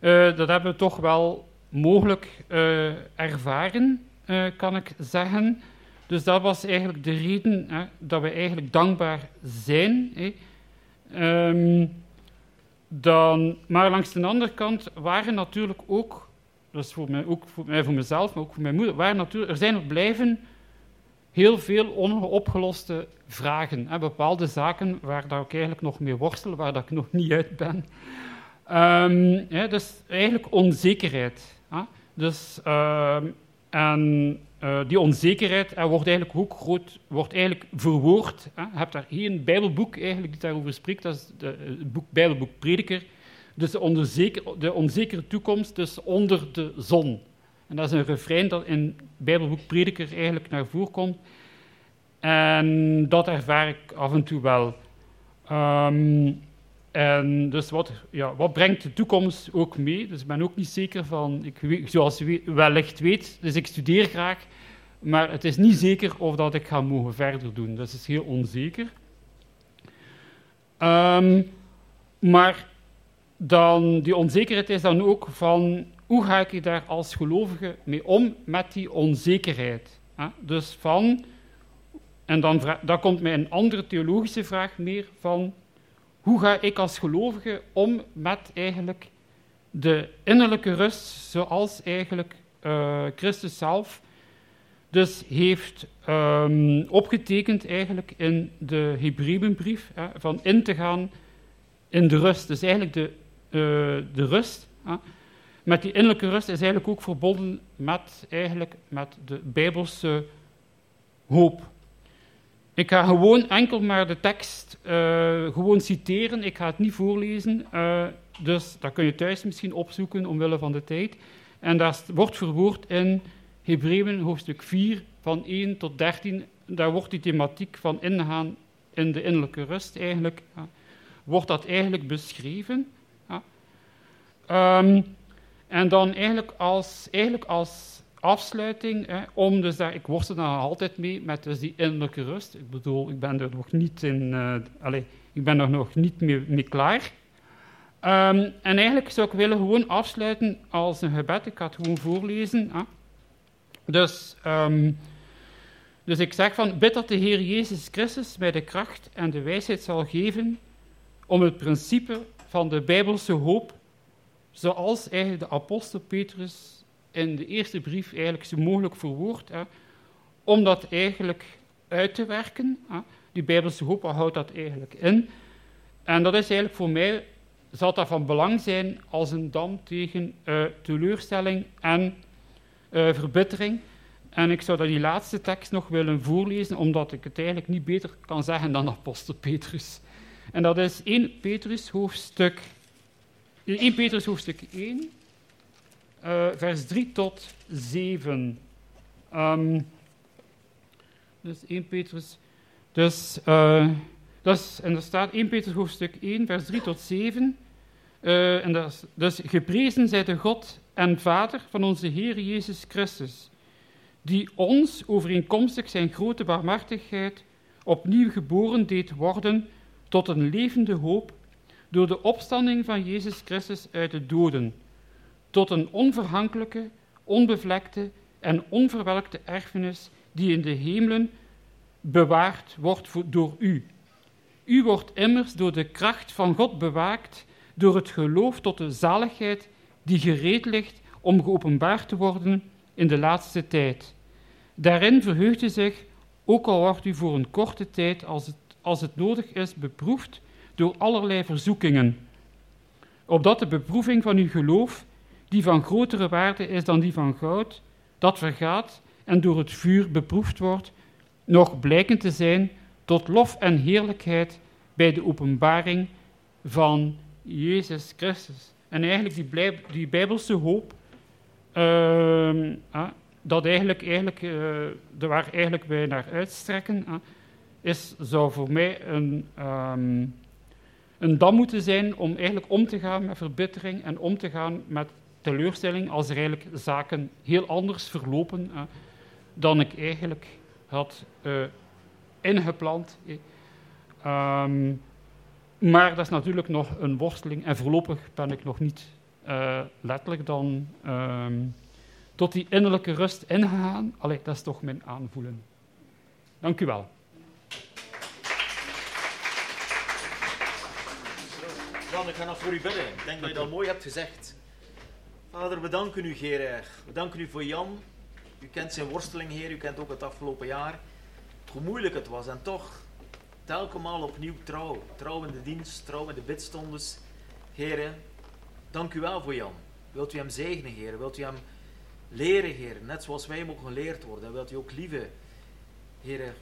dat hebben we toch wel mogelijk ervaren uh, kan ik zeggen. Dus dat was eigenlijk de reden hè, dat we eigenlijk dankbaar zijn. Hè. Um, dan, maar langs de andere kant waren natuurlijk ook, is voor mij, ook voor mij voor mezelf, maar ook voor mijn moeder, waren natuurlijk, er zijn ook blijven heel veel onopgeloste vragen. Hè, bepaalde zaken waar dat ik eigenlijk nog mee worstel, waar dat ik nog niet uit ben. Ehm, dus eigenlijk onzekerheid. Hè. Dus, ehm, en eh, die onzekerheid eh, wordt eigenlijk ook groot, wordt eigenlijk verwoord. Je hebt daar één Bijbelboek eigenlijk die daarover spreekt, dat is de, het boek, Bijbelboek Prediker. Dus de, onzeker, de onzekere toekomst dus onder de zon. En dat is een refrein dat in Bijbelboek Prediker eigenlijk naar voren komt. En dat ervaar ik af en toe wel. Ehm, en dus wat, ja, wat brengt de toekomst ook mee? Dus ik ben ook niet zeker van, ik weet, zoals u wellicht weet, dus ik studeer graag, maar het is niet zeker of dat ik ga mogen verder doen. Dat is heel onzeker. Ehm, maar dan, die onzekerheid is dan ook van, hoe ga ik daar als gelovige mee om met die onzekerheid? Hè? Dus van, en dan, dan komt mij een andere theologische vraag meer van, hoe ga ik als gelovige om met eigenlijk de innerlijke rust, zoals eigenlijk uh, Christus zelf dus heeft um, opgetekend eigenlijk in de Hebreeënbrief, van in te gaan in de rust. Dus eigenlijk de, uh, de rust, hè, met die innerlijke rust is eigenlijk ook verbonden met, eigenlijk met de Bijbelse hoop. Ik ga gewoon enkel maar de tekst uh, gewoon citeren. Ik ga het niet voorlezen. Uh, dus dat kun je thuis misschien opzoeken omwille van de tijd. En dat wordt verwoord in Hebreeën hoofdstuk 4 van 1 tot 13. Daar wordt die thematiek van ingaan in de innerlijke rust eigenlijk, ja, wordt dat eigenlijk beschreven. Ja. Um, en dan eigenlijk als, eigenlijk als afsluiting, hè, om dus daar, ik worstel daar altijd mee met dus die innerlijke rust. Ik bedoel, ik ben er nog niet in, uh, allez, ik ben er nog niet mee, mee klaar. Um, en eigenlijk zou ik willen gewoon afsluiten als een gebed. Ik ga het gewoon voorlezen. Hè. Dus, um, dus ik zeg van, bid dat de Heer Jezus Christus mij de kracht en de wijsheid zal geven om het principe van de Bijbelse hoop, zoals eigenlijk de apostel Petrus in de eerste brief eigenlijk zo mogelijk verwoord, hè, om dat eigenlijk uit te werken. Hè. Die Bijbelse hoop houdt dat eigenlijk in. En dat is eigenlijk voor mij, zal dat van belang zijn als een dam tegen uh, teleurstelling en uh, verbittering. En ik zou dat die laatste tekst nog willen voorlezen, omdat ik het eigenlijk niet beter kan zeggen dan apostel Petrus. En dat is 1 Petrus hoofdstuk, 1 Petrus hoofdstuk 1, uh, vers 3 tot 7. Um, dus 1 Petrus. Dus, uh, dus, en er staat 1 Petrus hoofdstuk 1, vers 3 tot 7. Uh, en dat is, dus geprezen zij de God en Vader van onze Heer Jezus Christus, die ons overeenkomstig zijn grote barmhartigheid opnieuw geboren deed worden tot een levende hoop door de opstanding van Jezus Christus uit de doden tot een onverhankelijke, onbevlekte en onverwelkte erfenis die in de hemelen bewaard wordt door u. U wordt immers door de kracht van God bewaakt, door het geloof tot de zaligheid die gereed ligt om geopenbaard te worden in de laatste tijd. Daarin verheugt u zich, ook al wordt u voor een korte tijd, als het, als het nodig is, beproefd door allerlei verzoekingen, opdat de beproeving van uw geloof die van grotere waarde is dan die van goud, dat vergaat en door het vuur beproefd wordt, nog blijken te zijn tot lof en heerlijkheid bij de openbaring van Jezus Christus. En eigenlijk die, die bijbelse hoop, uh, uh, dat eigenlijk, eigenlijk, uh, waar eigenlijk wij naar uitstrekken, is, zou voor mij een, um, een dam moeten zijn om eigenlijk om te gaan met verbittering en om te gaan met teleurstelling als er eigenlijk zaken heel anders verlopen uh, dan ik eigenlijk had uh, ingepland. Um, maar dat is natuurlijk nog een worsteling en voorlopig ben ik nog niet uh, letterlijk dan um, tot die innerlijke rust ingegaan. Allee, dat is toch mijn aanvoelen. Dank u wel. Jan, ik ga nog voor u bidden. Ik denk dat je dat mooi hebt gezegd. Vader, we danken u, Heer. We danken u voor Jan. U kent zijn worsteling, Heer. U kent ook het afgelopen jaar. hoe moeilijk het was. En toch, telkens opnieuw trouw. Trouw in de dienst, trouw in de bidstondes. Heren, dank u wel voor Jan. Wilt u hem zegenen, heren? Wilt u hem leren, heren? Net zoals wij mogen geleerd worden. En wilt u ook lieve, heren,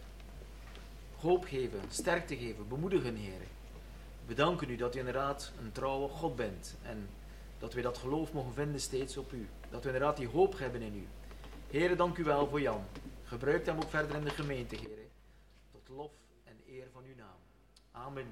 hoop geven, sterkte geven, bemoedigen, heren. We danken u dat u inderdaad een trouwe God bent. En dat we dat geloof mogen vinden steeds op u. Dat we inderdaad die hoop hebben in u. Heren, dank u wel voor Jan. Gebruik hem ook verder in de gemeente, heren. Tot lof en eer van uw naam. Amen.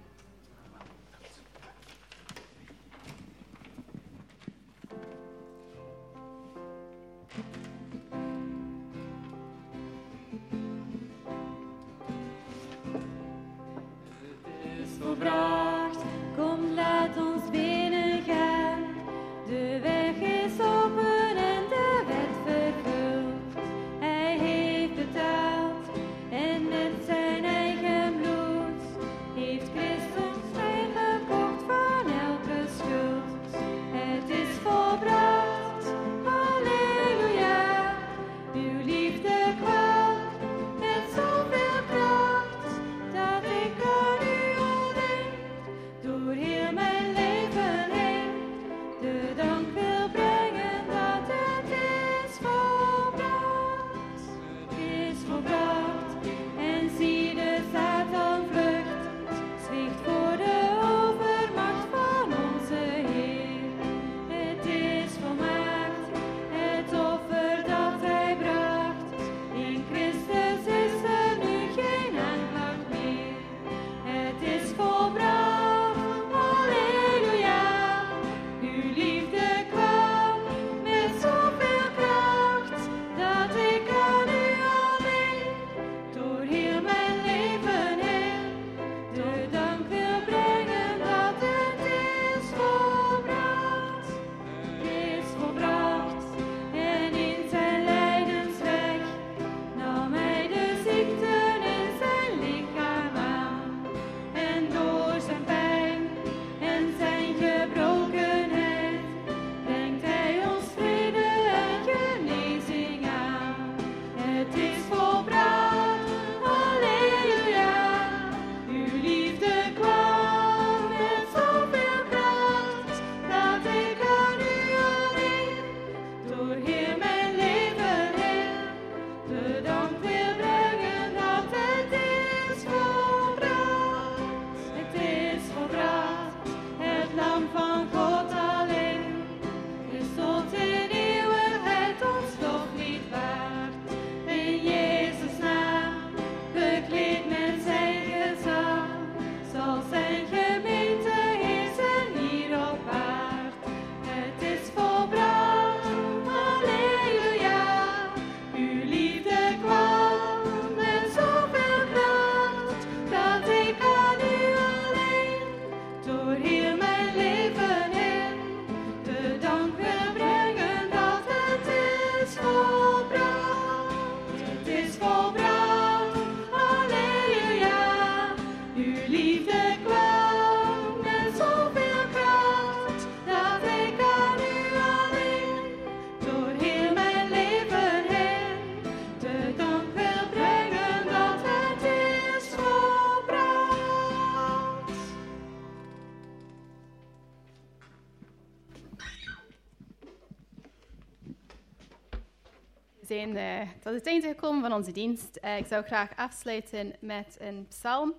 Tot het einde gekomen van onze dienst. Eh, ik zou graag afsluiten met een psalm.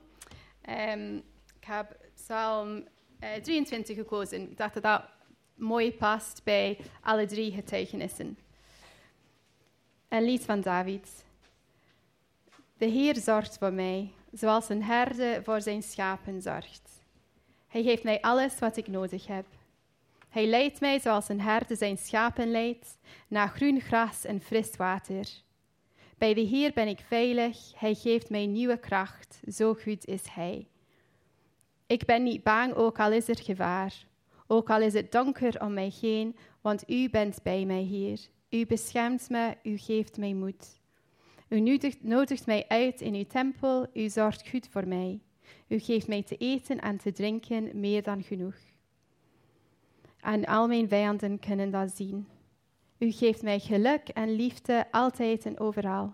Ehm, ik heb psalm eh, 23 gekozen. Ik dacht dat dat mooi past bij alle drie getuigenissen. Een lied van David. De Heer zorgt voor mij, zoals een herder voor zijn schapen zorgt. Hij geeft mij alles wat ik nodig heb. Hij leidt mij zoals een herder zijn schapen leidt, naar groen gras en fris water. Bij de Heer ben ik veilig, Hij geeft mij nieuwe kracht, zo goed is Hij. Ik ben niet bang, ook al is er gevaar, ook al is het donker om mij heen, want U bent bij mij, Heer. U beschermt me, U geeft mij moed. U nodigt, mij uit in Uw tempel, U zorgt goed voor mij. U geeft mij te eten en te drinken meer dan genoeg. En al mijn vijanden kunnen dat zien. U geeft mij geluk en liefde altijd en overal.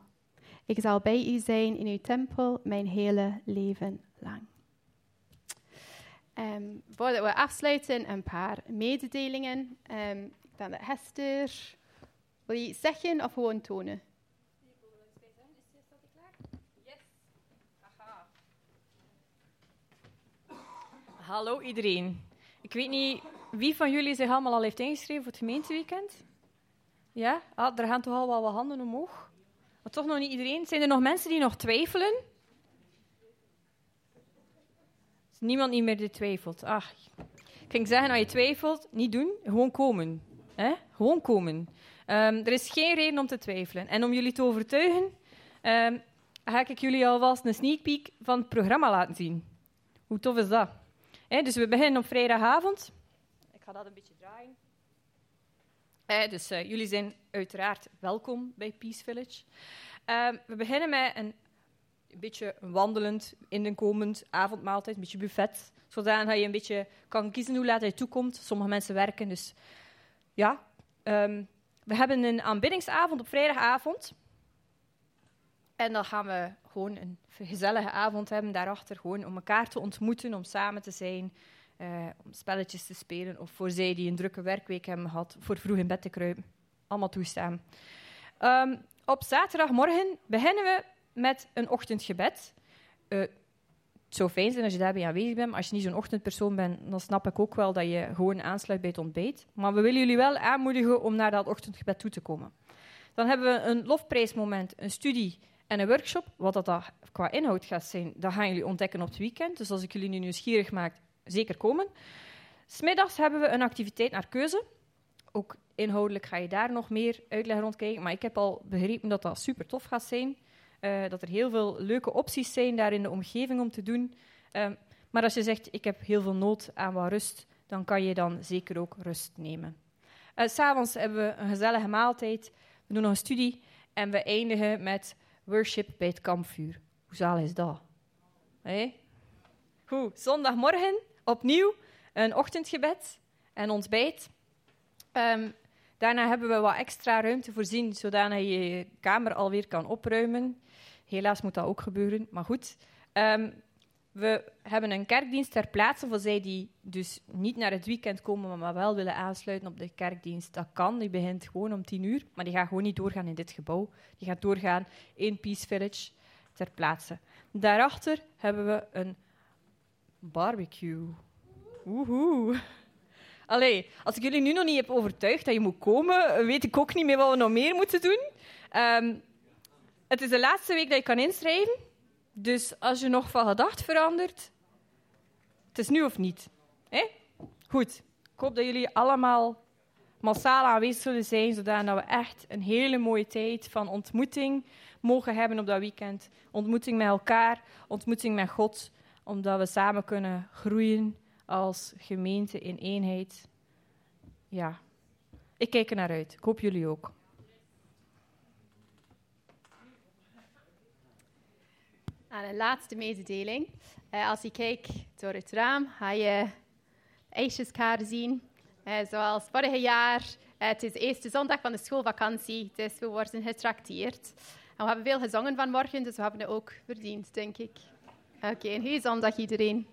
Ik zal bij u zijn in uw tempel mijn hele leven lang. Ehm, voordat we afsluiten, een paar mededelingen. Ehm, ik denk Hester, wil je iets zeggen of gewoon tonen? Hallo iedereen. Ik weet niet wie van jullie zich allemaal al heeft ingeschreven voor het gemeenteweekend. Ja? Ah, er gaan toch al wel wat handen omhoog. Maar toch nog niet iedereen. Zijn er nog mensen die nog twijfelen? Is niemand niet meer die twijfelt. Ach, ik ging zeggen, als je twijfelt, niet doen, gewoon komen. Hè? Gewoon komen. Ehm, er is geen reden om te twijfelen. En om jullie te overtuigen, ehm, ga ik jullie alvast een sneak peek van het programma laten zien. Hoe tof is dat? Dus we beginnen op vrijdagavond. Ik ga dat een beetje draaien. Dus eh, jullie zijn uiteraard welkom bij Peace Village. Ehm, we beginnen met een, een beetje wandelend, inkomend avondmaaltijd, een beetje buffet. Zodat je een beetje kan kiezen hoe laat je toekomt. Sommige mensen werken, dus ja. Ehm, we hebben een aanbiddingsavond op vrijdagavond. En dan gaan we gewoon een gezellige avond hebben daarachter, gewoon om elkaar te ontmoeten, om samen te zijn, eh, om spelletjes te spelen, of voor zij die een drukke werkweek hebben gehad, voor vroeg in bed te kruipen. Allemaal toestaan. Ehm, op zaterdagmorgen beginnen we met een ochtendgebed. Eh, het zou fijn zijn als je daarbij aanwezig bent, maar als je niet zo'n ochtendpersoon bent, dan snap ik ook wel dat je gewoon aansluit bij het ontbijt. Maar we willen jullie wel aanmoedigen om naar dat ochtendgebed toe te komen. Dan hebben we een lofprijsmoment, een studie en een workshop. Wat dat qua inhoud gaat zijn, dat gaan jullie ontdekken op het weekend. Dus als ik jullie nu nieuwsgierig maak, zeker komen. Smiddags hebben we een activiteit naar keuze. Ook inhoudelijk ga je daar nog meer uitleg rond krijgen. Maar ik heb al begrepen dat dat super tof gaat zijn. Uh, dat er heel veel leuke opties zijn daar in de omgeving om te doen. Uh, maar als je zegt, ik heb heel veel nood aan wat rust, dan kan je dan zeker ook rust nemen. Uh, S'avonds hebben we een gezellige maaltijd. We doen nog een studie. En we eindigen met worship bij het kampvuur. Hoe zalig is dat? Hey? Goed, zondagmorgen opnieuw een ochtendgebed en ontbijt. Um, daarna hebben we wat extra ruimte voorzien, zodat je je kamer alweer kan opruimen. Helaas moet dat ook gebeuren, maar goed. Um, we hebben een kerkdienst ter plaatse voor zij die dus niet naar het weekend komen, maar wel willen aansluiten op de kerkdienst. Dat kan, die begint gewoon om tien uur, maar die gaat gewoon niet doorgaan in dit gebouw. Die gaat doorgaan in Peace Village ter plaatse. Daarachter hebben we een barbecue. Woehoe. Allee, als ik jullie nu nog niet heb overtuigd dat je moet komen, weet ik ook niet meer wat we nog meer moeten doen. Um, het is de laatste week dat je kan inschrijven. Dus als je nog van gedacht verandert, het is nu of niet. Hè? Goed. Ik hoop dat jullie allemaal massaal aanwezig zullen zijn, zodat we echt een hele mooie tijd van ontmoeting mogen hebben op dat weekend. Ontmoeting met elkaar, ontmoeting met God, omdat we samen kunnen groeien als gemeente in eenheid. Ja, ik kijk er naar uit. Ik hoop jullie ook. Aan een laatste mededeling. Uh, als je kijkt door het raam, ga je ijsjeskaarten zien. Uh, zoals vorig jaar. Uh, het is de eerste zondag van de schoolvakantie, dus we worden getrakteerd. En we hebben veel gezongen vanmorgen, dus we hebben het ook verdiend, denk ik. Oké, okay, een goede zondag iedereen.